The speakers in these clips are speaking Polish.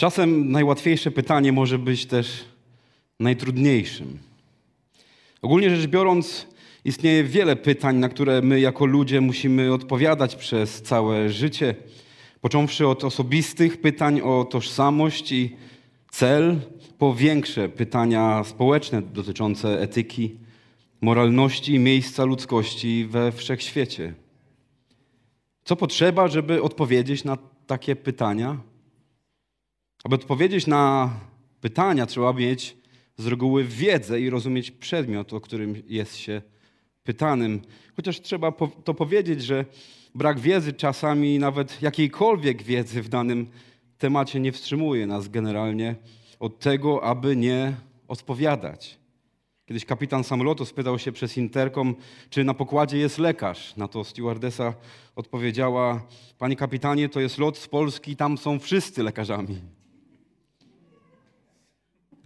Czasem najłatwiejsze pytanie może być też najtrudniejszym. Ogólnie rzecz biorąc, istnieje wiele pytań, na które my jako ludzie musimy odpowiadać przez całe życie. Począwszy od osobistych pytań o tożsamość i cel, po większe pytania społeczne dotyczące etyki, moralności i miejsca ludzkości we wszechświecie. Co potrzeba, żeby odpowiedzieć na takie pytania? Aby odpowiedzieć na pytania, trzeba mieć z reguły wiedzę i rozumieć przedmiot, o którym jest się pytanym. Chociaż trzeba to powiedzieć, że brak wiedzy, czasami nawet jakiejkolwiek wiedzy w danym temacie nie wstrzymuje nas generalnie od tego, aby nie odpowiadać. Kiedyś kapitan samolotu spytał się przez interkom, czy na pokładzie jest lekarz. Na to stewardesa odpowiedziała: Panie kapitanie, to jest lot z Polski, tam są wszyscy lekarzami.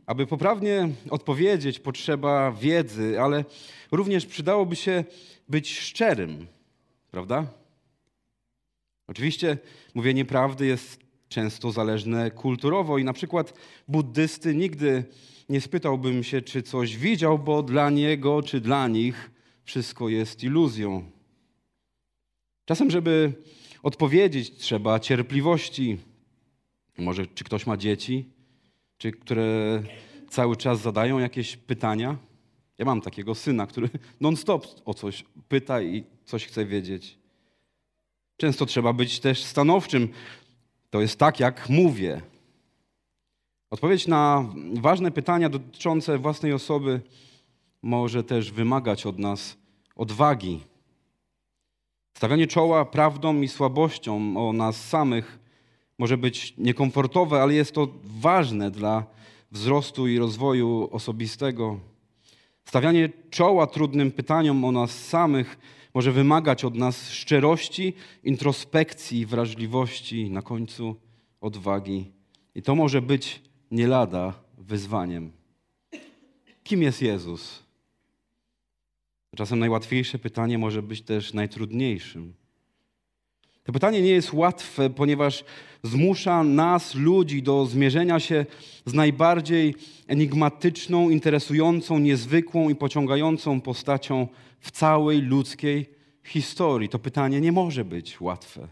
Aby poprawnie odpowiedzieć, potrzeba wiedzy, ale również przydałoby się być szczerym, prawda? Oczywiście mówienie prawdy jest często zależne kulturowo i na przykład buddysty nigdy nie spytałbym się, czy coś widział, bo dla niego czy dla nich wszystko jest iluzją. Czasem, żeby odpowiedzieć, trzeba cierpliwości. Może czy ktoś ma dzieci, czy które cały czas zadają jakieś pytania? Ja mam takiego syna, który non-stop o coś pyta i coś chce wiedzieć. Często trzeba być też stanowczym. To jest tak, jak mówię. Odpowiedź na ważne pytania dotyczące własnej osoby może też wymagać od nas odwagi. Stawianie czoła prawdą i słabością o nas samych może być niekomfortowe, ale jest to ważne dla wzrostu i rozwoju osobistego. Stawianie czoła trudnym pytaniom o nas samych może wymagać od nas szczerości, introspekcji, wrażliwości, na końcu odwagi. I to może być nie lada wyzwaniem. Kim jest Jezus? Czasem najłatwiejsze pytanie może być też najtrudniejszym. To pytanie nie jest łatwe, ponieważ zmusza nas, ludzi, do zmierzenia się z najbardziej enigmatyczną, interesującą, niezwykłą i pociągającą postacią w całej ludzkiej historii. To pytanie nie może być łatwe.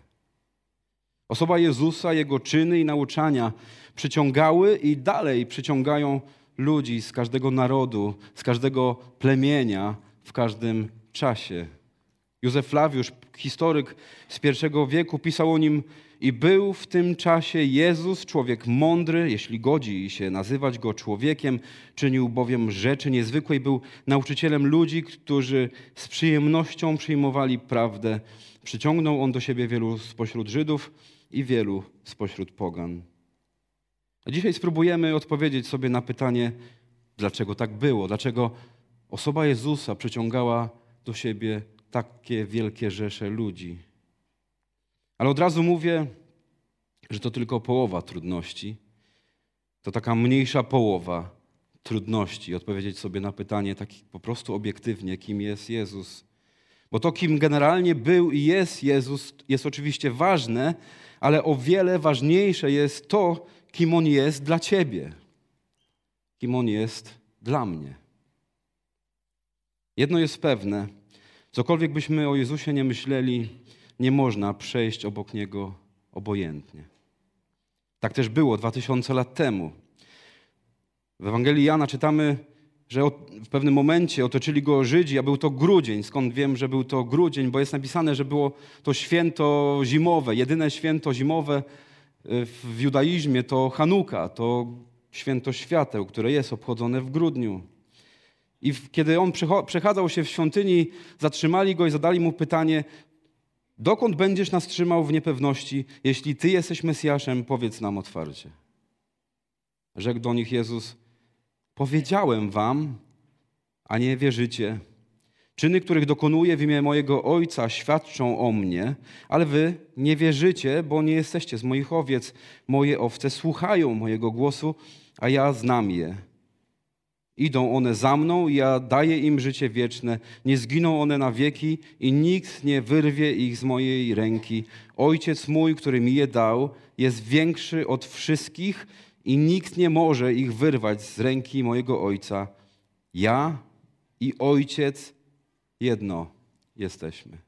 Osoba Jezusa, jego czyny i nauczania przyciągały i dalej przyciągają ludzi z każdego narodu, z każdego plemienia, w każdym czasie. Józef Flawiusz, historyk z pierwszego wieku, pisał o nim i był w tym czasie Jezus, człowiek mądry, jeśli godzi się nazywać go człowiekiem, czynił bowiem rzeczy niezwykłe i był nauczycielem ludzi, którzy z przyjemnością przyjmowali prawdę. Przyciągnął on do siebie wielu spośród Żydów i wielu spośród pogan. A dzisiaj spróbujemy odpowiedzieć sobie na pytanie, dlaczego tak było, dlaczego osoba Jezusa przyciągała do siebie takie wielkie rzesze ludzi. Ale od razu mówię, że to tylko połowa trudności. To taka mniejsza połowa trudności odpowiedzieć sobie na pytanie tak po prostu obiektywnie, kim jest Jezus. Bo to, kim generalnie był i jest Jezus, jest oczywiście ważne, ale o wiele ważniejsze jest to, kim On jest dla Ciebie, kim On jest dla mnie. Jedno jest pewne, cokolwiek byśmy o Jezusie nie myśleli, nie można przejść obok Niego obojętnie. Tak też było 2000 lat temu. W Ewangelii Jana czytamy, że w pewnym momencie otoczyli go Żydzi, a był to grudzień. Skąd wiem, że był to grudzień? Bo jest napisane, że było to święto zimowe, jedyne święto zimowe e, w judaizmie to Hanuka, to święto świateł, które jest obchodzone w grudniu. I kiedy on przechadzał się w świątyni, zatrzymali go i zadali mu pytanie: Dokąd będziesz nas trzymał w niepewności? Jeśli ty jesteś Mesjaszem, powiedz nam otwarcie. Rzekł do nich Jezus: Powiedziałem wam, a nie wierzycie. Czyny, których dokonuję w imię mojego Ojca, świadczą o mnie, ale wy nie wierzycie, bo nie jesteście z moich owiec. Moje owce słuchają mojego głosu, a ja znam je Idą one za mną ja daję im życie wieczne. Nie zginą one na wieki i nikt nie wyrwie ich z mojej ręki. Ojciec mój, który mi je dał, jest większy od wszystkich i nikt nie może ich wyrwać z ręki mojego Ojca. Ja i Ojciec jedno jesteśmy.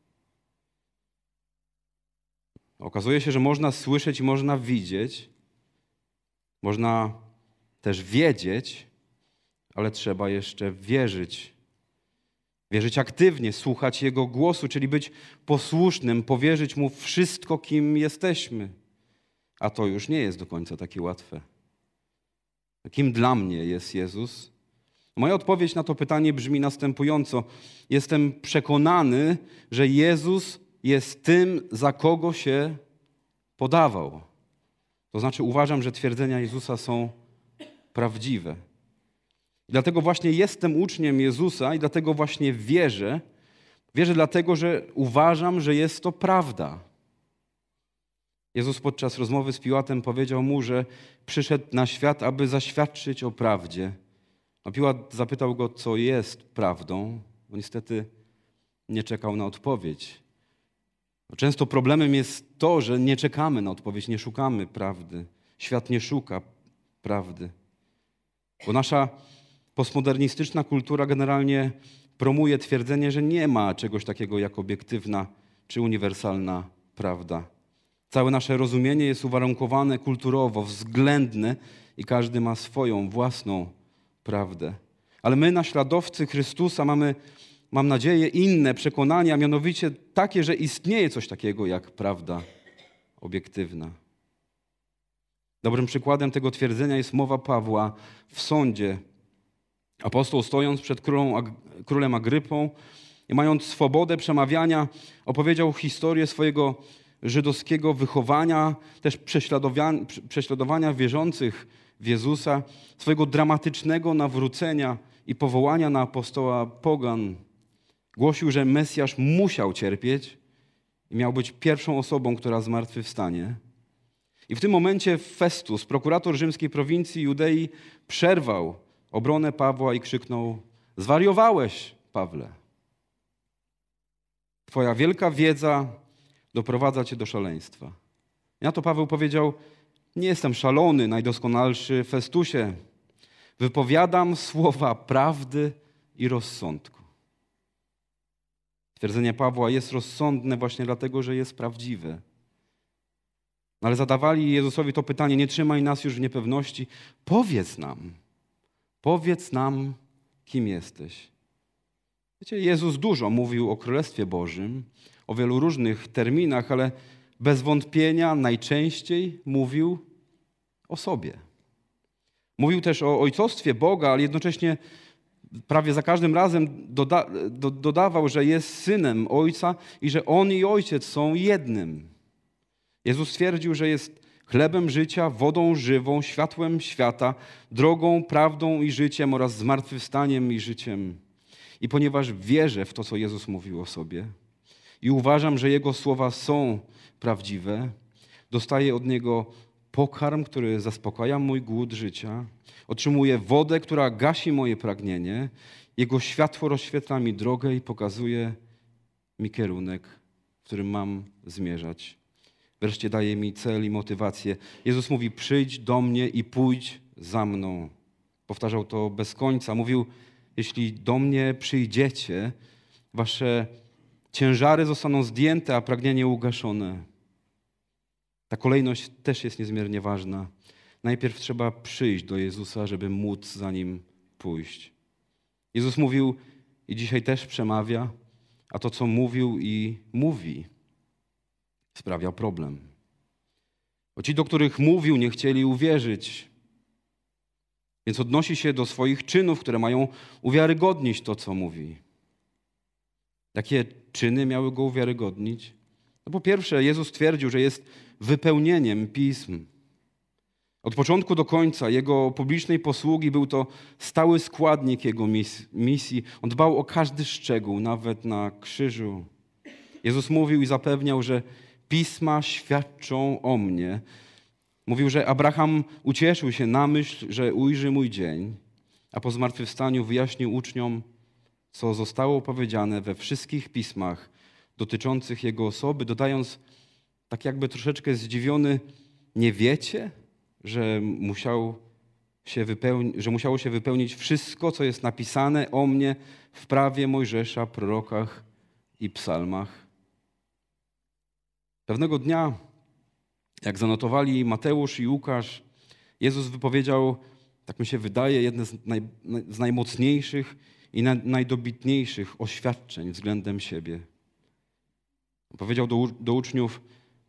Okazuje się, że można słyszeć można widzieć, można też wiedzieć, ale trzeba jeszcze wierzyć. Wierzyć aktywnie, słuchać Jego głosu, czyli być posłusznym, powierzyć Mu wszystko, kim jesteśmy. A to już nie jest do końca takie łatwe. Kim dla mnie jest Jezus? Moja odpowiedź na to pytanie brzmi następująco. Jestem przekonany, że Jezus jest tym, za kogo się podawał. To znaczy, uważam, że twierdzenia Jezusa są prawdziwe. I dlatego właśnie jestem uczniem Jezusa i dlatego właśnie wierzę. Wierzę dlatego, że uważam, że jest to prawda. Jezus podczas rozmowy z Piłatem powiedział mu, że przyszedł na świat, aby zaświadczyć o prawdzie. A Piłat zapytał go, co jest prawdą, bo niestety nie czekał na odpowiedź. Często problemem jest to, że nie czekamy na odpowiedź, nie szukamy prawdy. Świat nie szuka prawdy. Bo nasza postmodernistyczna kultura generalnie promuje twierdzenie, że nie ma czegoś takiego jak obiektywna czy uniwersalna prawda. Całe nasze rozumienie jest uwarunkowane kulturowo, względne i każdy ma swoją własną prawdę. Ale my, naśladowcy Chrystusa, mamy, mam nadzieję, inne przekonania, mianowicie takie, że istnieje coś takiego jak prawda obiektywna. Dobrym przykładem tego twierdzenia jest mowa Pawła w sądzie. Apostoł stojąc przed królą, królem Agrypą i mając swobodę przemawiania, opowiedział historię swojego żydowskiego wychowania, też prześladowania, wierzących w Jezusa, swojego dramatycznego nawrócenia i powołania na apostoła pogan. Głosił, że Mesjasz musiał cierpieć i miał być pierwszą osobą, która zmartwychwstanie. I w tym momencie Festus, prokurator rzymskiej prowincji Judei, przerwał obronę Pawła i krzyknął: Zwariowałeś, Pawle. Twoja wielka wiedza doprowadza cię do szaleństwa. Na to Paweł powiedział: Nie jestem szalony, najdoskonalszy Festusie. Wypowiadam słowa prawdy i rozsądku. Twierdzenie Pawła jest rozsądne właśnie dlatego, że jest prawdziwe. Ale zadawali Jezusowi to pytanie: Nie trzymaj nas już w niepewności. Powiedz nam, powiedz nam, kim jesteś. Wiecie, Jezus dużo mówił o Królestwie Bożym, o wielu różnych terminach, ale bez wątpienia najczęściej mówił o sobie. Mówił też o ojcostwie Boga, ale jednocześnie prawie za każdym razem doda do dodawał, że jest synem Ojca i że On i Ojciec są jednym. Jezus stwierdził, że jest chlebem życia, wodą żywą, światłem świata, drogą, prawdą i życiem oraz zmartwychwstaniem i życiem. I ponieważ wierzę w to, co Jezus mówił o sobie i uważam, że Jego słowa są prawdziwe, dostaję od Niego pokarm, który zaspokaja mój głód życia, otrzymuję wodę, która gasi moje pragnienie, Jego światło rozświetla mi drogę i pokazuje mi kierunek, w którym mam zmierzać. Wreszcie daje mi cel i motywację. Jezus mówi: Przyjdź do mnie i pójdź za mną. Powtarzał to bez końca. Mówił: Jeśli do mnie przyjdziecie, wasze ciężary zostaną zdjęte, a pragnienie ugaszone. Ta kolejność też jest niezmiernie ważna. Najpierw trzeba przyjść do Jezusa, żeby móc za nim pójść. Jezus mówił i dzisiaj też przemawia, a to, co mówił i mówi, sprawiał problem. Bo ci, do których mówił, nie chcieli uwierzyć. Więc odnosi się do swoich czynów, które mają uwiarygodnić to, co mówi. Jakie czyny miały go uwiarygodnić? No po pierwsze, Jezus twierdził, że jest wypełnieniem pism. Od początku do końca jego publicznej posługi był to stały składnik jego misji. On dbał o każdy szczegół, nawet na krzyżu. Jezus mówił i zapewniał, że pisma świadczą o mnie. Mówił, że Abraham ucieszył się na myśl, że ujrzy mój dzień. a po zmartwychwstaniu wyjaśnił uczniom, co zostało powiedziane we wszystkich pismach dotyczących Jego osoby, dodając, tak jakby troszeczkę zdziwiony, nie wiecie, że, musiał się że musiało się wypełnić wszystko, co jest napisane o mnie w prawie Mojżesza, prorokach i psalmach. Pewnego dnia, jak zanotowali Mateusz i Łukasz, Jezus wypowiedział, tak mi się wydaje, jedne z, naj, z najmocniejszych i na, najdobitniejszych oświadczeń względem siebie. Powiedział do, do uczniów: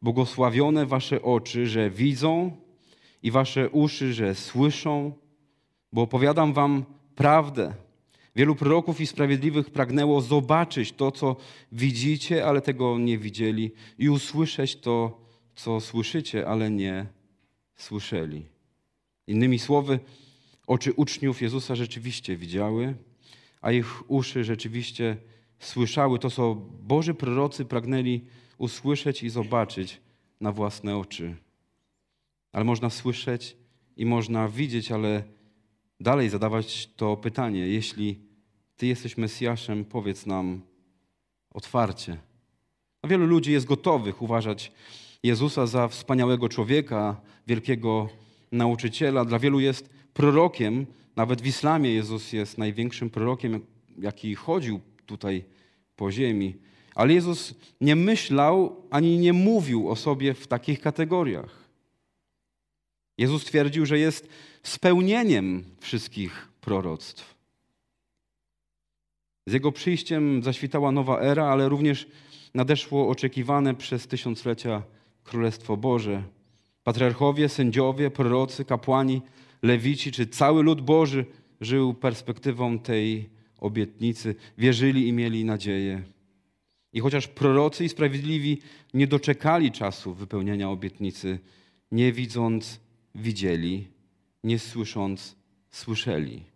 Błogosławione wasze oczy, że widzą, i wasze uszy, że słyszą, bo opowiadam wam prawdę. Wielu proroków i sprawiedliwych pragnęło zobaczyć to, co widzicie, ale tego nie widzieli, i usłyszeć to, co słyszycie, ale nie słyszeli. Innymi słowy, oczy uczniów Jezusa rzeczywiście widziały, a ich uszy rzeczywiście słyszały to, co Boży prorocy pragnęli usłyszeć i zobaczyć na własne oczy. Ale można słyszeć i można widzieć, ale dalej zadawać to pytanie: jeśli Ty jesteś Mesjaszem, powiedz nam otwarcie. A wielu ludzi jest gotowych uważać Jezusa za wspaniałego człowieka, wielkiego nauczyciela. Dla wielu jest prorokiem. Nawet w islamie Jezus jest największym prorokiem, jaki chodził tutaj po ziemi. Ale Jezus nie myślał ani nie mówił o sobie w takich kategoriach. Jezus twierdził, że jest spełnieniem wszystkich proroctw. Z Jego przyjściem zaświtała nowa era, ale również nadeszło oczekiwane przez tysiąclecia Królestwo Boże. Patriarchowie, sędziowie, prorocy, kapłani, lewici czy cały lud Boży żył perspektywą tej obietnicy, wierzyli i mieli nadzieję. I chociaż prorocy i sprawiedliwi nie doczekali czasu wypełnienia obietnicy, nie widząc widzieli, nie słysząc, słyszeli.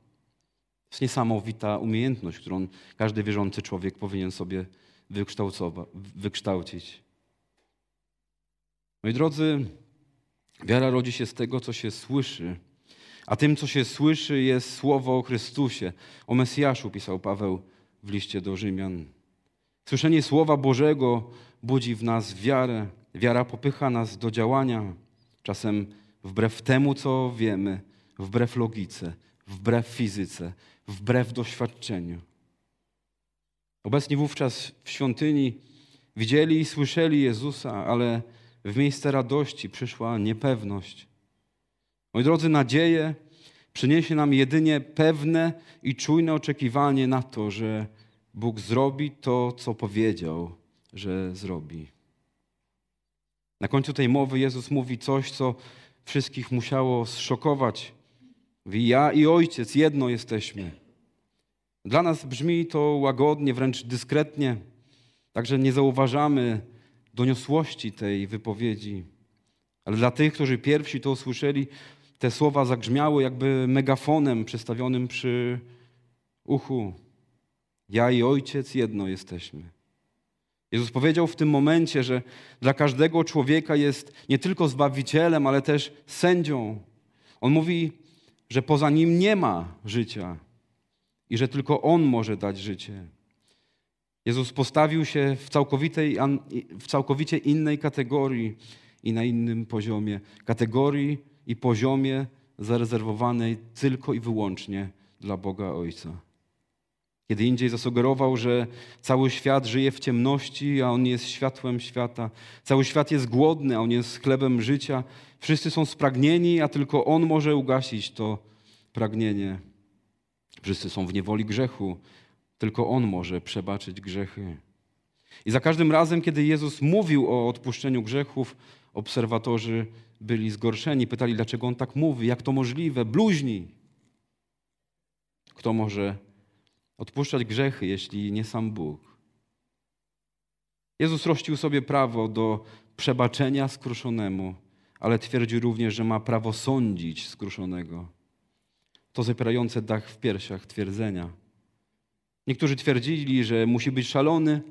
Jest niesamowita umiejętność, którą każdy wierzący człowiek powinien sobie wykształcić. Moi drodzy, wiara rodzi się z tego, co się słyszy, a tym, co się słyszy, jest słowo o Chrystusie. O Mesjaszu pisał Paweł w liście do Rzymian. Słyszenie Słowa Bożego budzi w nas wiarę. Wiara popycha nas do działania. Czasem wbrew temu, co wiemy, wbrew logice, wbrew fizyce, wbrew doświadczeniu. Obecni wówczas w świątyni widzieli i słyszeli Jezusa, ale w miejsce radości przyszła niepewność. Moi drodzy, nadzieję przyniesie nam jedynie pewne i czujne oczekiwanie na to, że Bóg zrobi to, co powiedział, że zrobi. Na końcu tej mowy Jezus mówi coś, co wszystkich musiało zszokować. Mówi, ja i ojciec jedno jesteśmy. Dla nas brzmi to łagodnie, wręcz dyskretnie, także nie zauważamy doniosłości tej wypowiedzi. Ale dla tych, którzy pierwsi to usłyszeli, te słowa zagrzmiały jakby megafonem przestawionym przy uchu. Ja i ojciec jedno jesteśmy. Jezus powiedział w tym momencie, że dla każdego człowieka jest nie tylko zbawicielem, ale też sędzią. On mówi, że poza nim nie ma życia i że tylko on może dać życie. Jezus postawił się w, całkowitej, w całkowicie innej kategorii i na innym poziomie. Kategorii i poziomie zarezerwowanej tylko i wyłącznie dla Boga Ojca. Kiedy indziej zasugerował, że cały świat żyje w ciemności, a on jest światłem świata. Cały świat jest głodny, a on jest chlebem życia. Wszyscy są spragnieni, a tylko on może ugasić to pragnienie. Wszyscy są w niewoli grzechu, tylko on może przebaczyć grzechy. I za każdym razem, kiedy Jezus mówił o odpuszczeniu grzechów, obserwatorzy byli zgorszeni. Pytali, dlaczego on tak mówi, jak to możliwe, bluźni. Kto może odpuszczać grzechy, jeśli nie sam Bóg. Jezus rościł sobie prawo do przebaczenia skruszonemu, ale twierdził również, że ma prawo sądzić skruszonego. To zapierające dach w piersiach twierdzenia. Niektórzy twierdzili, że musi być szalony,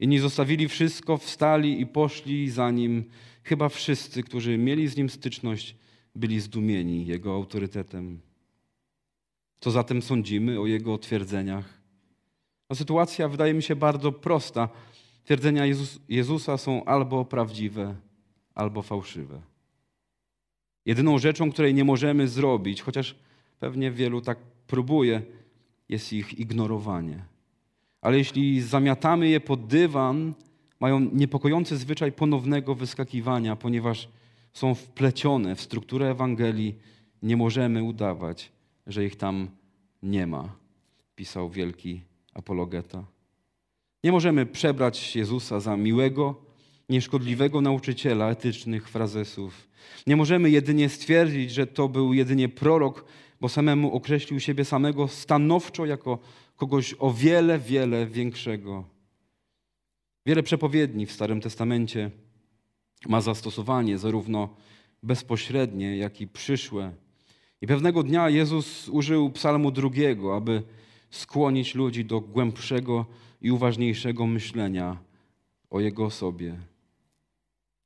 inni zostawili wszystko, wstali i poszli za nim. Chyba wszyscy, którzy mieli z nim styczność, byli zdumieni jego autorytetem. Co zatem sądzimy o jego twierdzeniach? No, sytuacja wydaje mi się bardzo prosta. Twierdzenia Jezus, Jezusa są albo prawdziwe, albo fałszywe. Jedyną rzeczą, której nie możemy zrobić, chociaż pewnie wielu tak próbuje, jest ich ignorowanie. Ale jeśli zamiatamy je pod dywan, mają niepokojący zwyczaj ponownego wyskakiwania, ponieważ są wplecione w strukturę Ewangelii, nie możemy udawać, że ich tam nie ma, pisał wielki apologeta. Nie możemy przebrać Jezusa za miłego, nieszkodliwego nauczyciela etycznych frazesów. Nie możemy jedynie stwierdzić, że to był jedynie prorok, bo samemu określił siebie samego stanowczo jako kogoś o wiele, wiele większego. Wiele przepowiedni w Starym Testamencie ma zastosowanie zarówno bezpośrednie, jak i przyszłe. I pewnego dnia Jezus użył psalmu drugiego, aby skłonić ludzi do głębszego i uważniejszego myślenia o Jego osobie.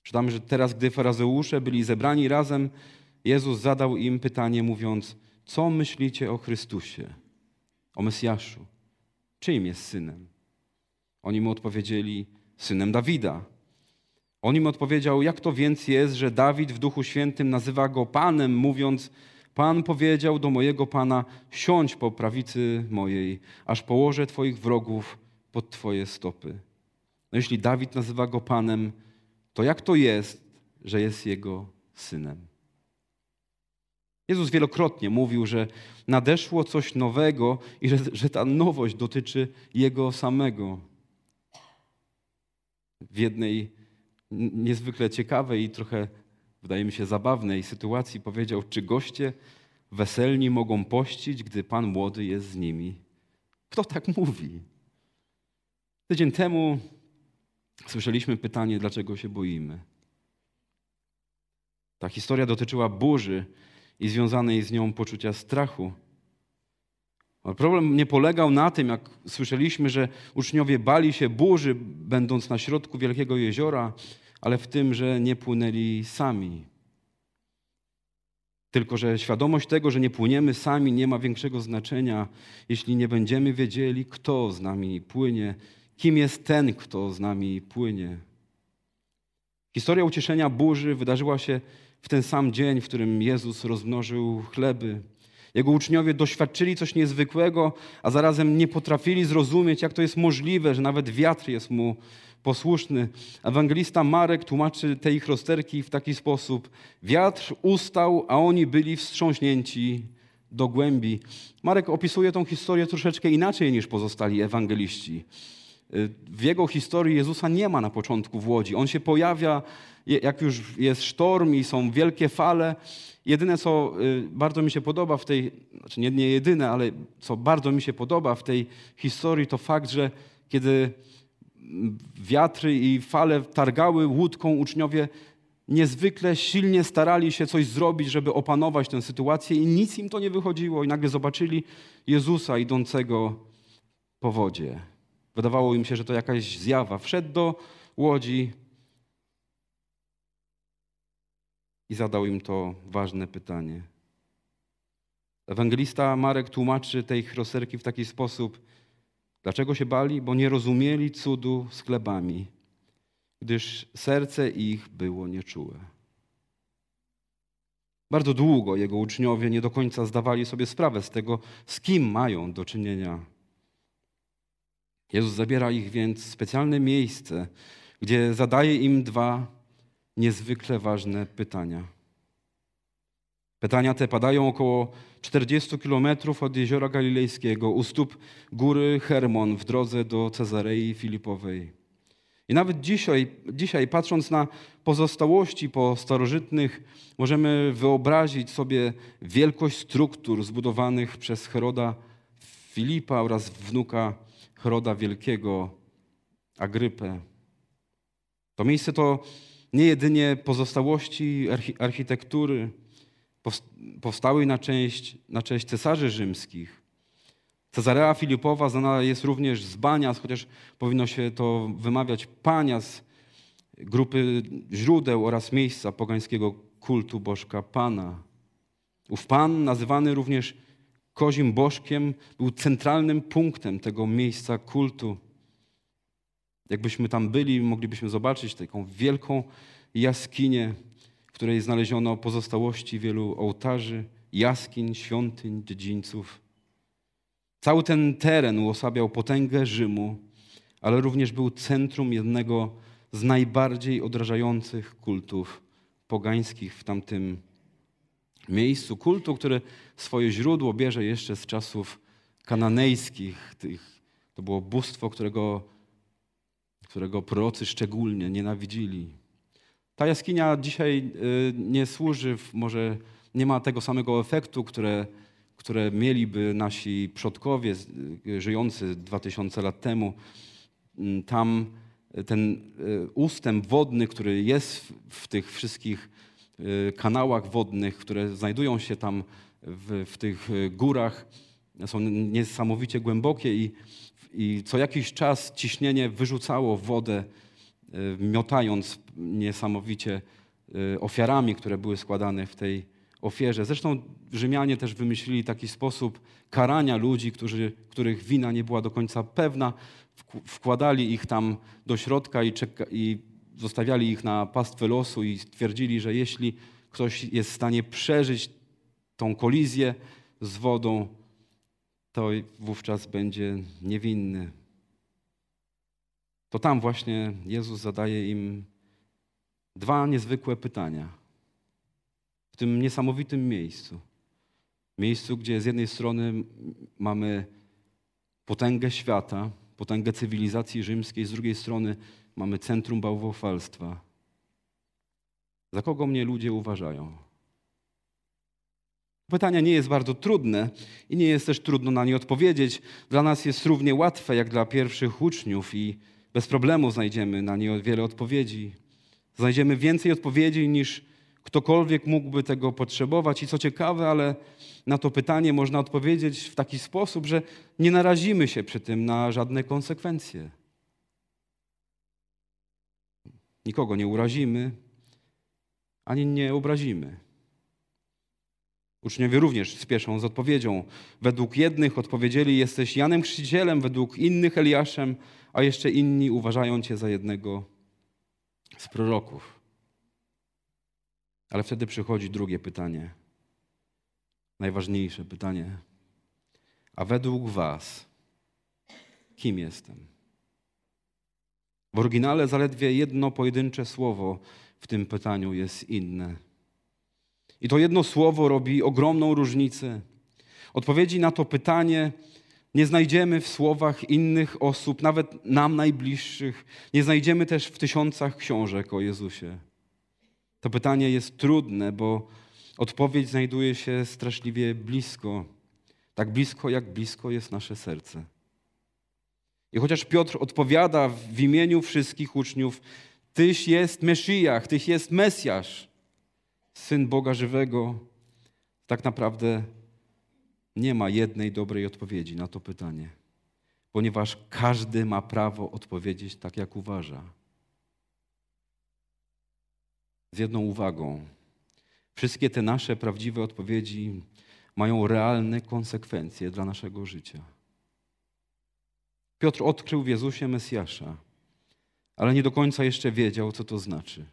Czytamy, że teraz, gdy farazeusze byli zebrani razem, Jezus zadał im pytanie, mówiąc: Co myślicie o Chrystusie, o Mesjaszu? Czyim jest synem? Oni mu odpowiedzieli: Synem Dawida. On im odpowiedział: Jak to więc jest, że Dawid w Duchu Świętym nazywa go Panem, mówiąc: Pan powiedział do mojego Pana: Siądź po prawicy mojej, aż położę Twoich wrogów pod Twoje stopy. No jeśli Dawid nazywa go Panem, to jak to jest, że jest jego synem? Jezus wielokrotnie mówił, że nadeszło coś nowego i że, że ta nowość dotyczy Jego samego. W jednej niezwykle ciekawej i trochę, wydaje mi się, zabawnej sytuacji powiedział, czy goście weselni mogą pościć, gdy Pan młody jest z nimi. Kto tak mówi? Tydzień temu słyszeliśmy pytanie, dlaczego się boimy. Ta historia dotyczyła burzy i związanej z nią poczucia strachu. Ale problem nie polegał na tym, jak słyszeliśmy, że uczniowie bali się burzy, będąc na środku wielkiego jeziora, ale w tym, że nie płynęli sami. Tylko, że świadomość tego, że nie płyniemy sami, nie ma większego znaczenia, jeśli nie będziemy wiedzieli, kto z nami płynie, kim jest ten, kto z nami płynie. Historia ucieszenia burzy wydarzyła się w ten sam dzień, w którym Jezus rozmnożył chleby. Jego uczniowie doświadczyli coś niezwykłego, a zarazem nie potrafili zrozumieć, jak to jest możliwe, że nawet wiatr jest mu posłuszny. Ewangelista Marek tłumaczy te ich rozterki w taki sposób: Wiatr ustał, a oni byli wstrząśnięci do głębi. Marek opisuje tą historię troszeczkę inaczej niż pozostali ewangeliści. W jego historii Jezusa nie ma na początku w łodzi. On się pojawia, jak już jest sztorm i są wielkie fale. Jedyne, co y, bardzo mi się podoba w tej, znaczy nie, nie jedyne, ale co bardzo mi się podoba w tej historii, to fakt, że kiedy wiatry i fale targały łódką, uczniowie niezwykle silnie starali się coś zrobić, żeby opanować tę sytuację i nic im to nie wychodziło. I nagle zobaczyli Jezusa idącego po wodzie. Wydawało im się, że to jakaś zjawa. Wszedł do łodzi i zadał im to ważne pytanie. Ewangelista Marek tłumaczy tej rozterki w taki sposób. Dlaczego się bali? Bo nie rozumieli cudu z chlebami, gdyż serce ich było nieczułe. Bardzo długo jego uczniowie nie do końca zdawali sobie sprawę z tego, z kim mają do czynienia. Jezus zabiera ich więc w specjalne miejsce, gdzie zadaje im dwa niezwykle ważne pytania. Pytania te padają około 40 kilometrów od jeziora galilejskiego, u stóp góry Hermon w drodze do Cezarei Filipowej. I nawet dzisiaj, dzisiaj, patrząc na pozostałości po starożytnych, możemy wyobrazić sobie wielkość struktur zbudowanych przez Heroda Filipa oraz wnuka Heroda Wielkiego, Agrypę. To miejsce to nie jedynie pozostałości architektury powstałej na, część, na cesarzy rzymskich. Cezarea Filipowa znana jest również z Banias, chociaż powinno się to wymawiać Panias, grupy źródeł oraz miejsca pogańskiego kultu bożka Pana. Ów Pan, nazywany również kozim bożkiem był centralnym punktem tego miejsca kultu. Jakbyśmy tam byli, moglibyśmy zobaczyć taką wielką jaskinię, której znaleziono pozostałości wielu ołtarzy, jaskiń, świątyń, dziedzińców. Cały ten teren uosabiał potęgę Rzymu, ale również był centrum jednego z najbardziej odrażających kultów pogańskich w tamtym miejscu. Kultu, który swoje źródło bierze jeszcze z czasów kananejskich. To było bóstwo, którego, którego prorocy szczególnie nienawidzili. Ta jaskinia dzisiaj y, nie służy, może nie ma tego samego efektu, które, które mieliby nasi przodkowie y, żyjący 2000 lat temu. Mm, tam ten y, ustęp wodny, który jest w tych wszystkich kanałach wodnych, które znajdują się tam w, w tych górach, są niesamowicie głębokie i, i co jakiś czas ciśnienie wyrzucało wodę miotając niesamowicie y, ofiarami, które były składane w tej ofierze. Zresztą Rzymianie też wymyślili taki sposób karania ludzi, którzy, których wina nie była do końca pewna. Wkładali ich tam do środka i, czeka, i zostawiali ich na pastwę losu i twierdzili, że jeśli ktoś jest w stanie przeżyć tą kolizję z wodą, to wówczas będzie niewinny to tam właśnie Jezus zadaje im dwa niezwykłe pytania. W tym niesamowitym miejscu. Miejscu, gdzie z jednej strony mamy potęgę świata, potęgę cywilizacji rzymskiej, z drugiej strony mamy centrum bałwochwalstwa. Za kogo mnie ludzie uważają? Pytanie nie jest bardzo trudne i nie jest też trudno na nie odpowiedzieć. Dla nas jest równie łatwe jak dla pierwszych uczniów i bez problemu znajdziemy na nie wiele odpowiedzi. Znajdziemy więcej odpowiedzi niż ktokolwiek mógłby tego potrzebować. I co ciekawe, ale na to pytanie można odpowiedzieć w taki sposób, że nie narazimy się przy tym na żadne konsekwencje. Nikogo nie urazimy, ani nie obrazimy. Uczniowie również spieszą z odpowiedzią. Według jednych odpowiedzieli: Jesteś Janem Chrzcicielem, według innych Eliaszem, a jeszcze inni uważają cię za jednego z proroków. Ale wtedy przychodzi drugie pytanie, najważniejsze pytanie. A według Was, kim jestem? W oryginale zaledwie jedno pojedyncze słowo w tym pytaniu jest inne. I to jedno słowo robi ogromną różnicę. Odpowiedzi na to pytanie nie znajdziemy w słowach innych osób, nawet nam najbliższych. Nie znajdziemy też w tysiącach książek o Jezusie. To pytanie jest trudne, bo odpowiedź znajduje się straszliwie blisko. Tak blisko, jak blisko jest nasze serce. I chociaż Piotr odpowiada w imieniu wszystkich uczniów, Tyś jest Meszyjach, Tyś jest Mesjasz, Syn Boga żywego, tak naprawdę nie ma jednej dobrej odpowiedzi na to pytanie, ponieważ każdy ma prawo odpowiedzieć tak, jak uważa. Z jedną uwagą. Wszystkie te nasze prawdziwe odpowiedzi mają realne konsekwencje dla naszego życia. Piotr odkrył w Jezusie Mesjasza, ale nie do końca jeszcze wiedział, co to znaczy.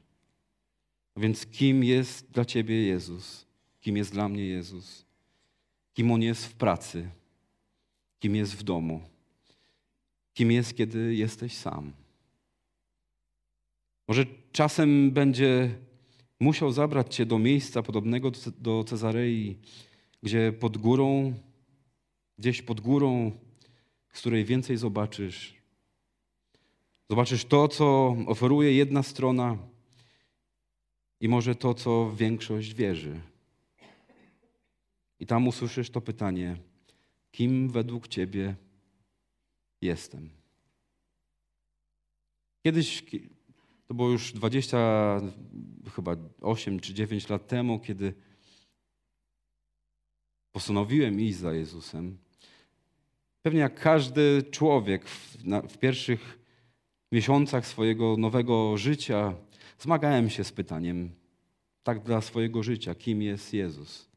Więc kim jest dla Ciebie Jezus? Kim jest dla mnie Jezus? Kim on jest w pracy, kim jest w domu, kim jest, kiedy jesteś sam. Może czasem będzie musiał zabrać cię do miejsca podobnego do Cezarei, gdzie pod górą, gdzieś pod górą, z której więcej zobaczysz. Zobaczysz to, co oferuje jedna strona i może to, co większość wierzy. I tam usłyszysz to pytanie: kim według Ciebie jestem? Kiedyś, to było już 20, chyba 8 czy 9 lat temu, kiedy postanowiłem iść za Jezusem. Pewnie jak każdy człowiek w, na, w pierwszych miesiącach swojego nowego życia, zmagałem się z pytaniem, tak dla swojego życia, kim jest Jezus.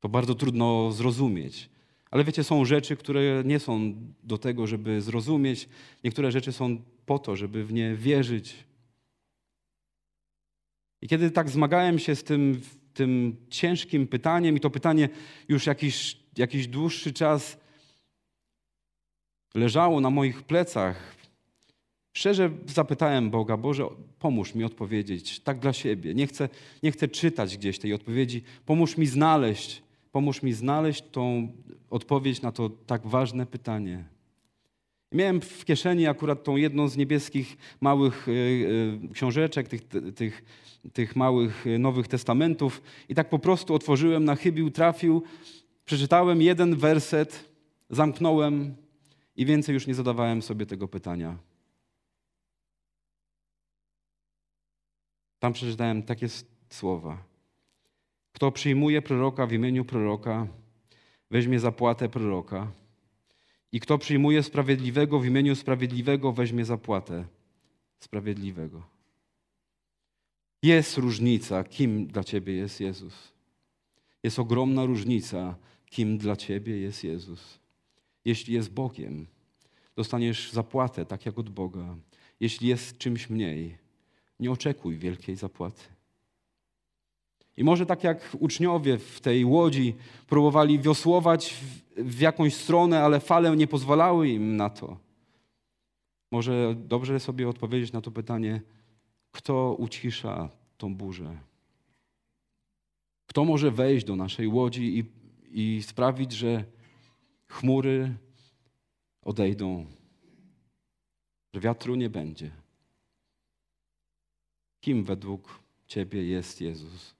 To bardzo trudno zrozumieć. Ale wiecie, są rzeczy, które nie są do tego, żeby zrozumieć. Niektóre rzeczy są po to, żeby w nie wierzyć. I kiedy tak zmagałem się z tym, tym ciężkim pytaniem, i to pytanie już jakiś, jakiś dłuższy czas leżało na moich plecach, szczerze zapytałem Boga, Boże, pomóż mi odpowiedzieć tak dla siebie. Nie chcę, nie chcę czytać gdzieś tej odpowiedzi. Pomóż mi znaleźć, pomóż mi znaleźć tą odpowiedź na to tak ważne pytanie. Miałem w kieszeni akurat tą jedną z niebieskich małych y, y, książeczek, tych, tych, tych małych y, Nowych Testamentów i tak po prostu otworzyłem, na chybił, trafił, przeczytałem jeden werset, zamknąłem i więcej już nie zadawałem sobie tego pytania. Tam przeczytałem takie słowa. Kto przyjmuje proroka w imieniu proroka, weźmie zapłatę proroka. I kto przyjmuje sprawiedliwego w imieniu sprawiedliwego, weźmie zapłatę sprawiedliwego. Jest różnica, kim dla ciebie jest Jezus. Jest ogromna różnica, kim dla ciebie jest Jezus. Jeśli jest Bogiem, dostaniesz zapłatę tak jak od Boga. Jeśli jest czymś mniej, nie oczekuj wielkiej zapłaty. I może tak jak uczniowie w tej łodzi próbowali wiosłować w, jakąś stronę, ale fale nie pozwalały im na to. Może dobrze sobie odpowiedzieć na to pytanie, kto ucisza tą burzę? Kto może wejść do naszej łodzi i, i sprawić, że chmury odejdą, że wiatru nie będzie? Kim według Ciebie jest Jezus?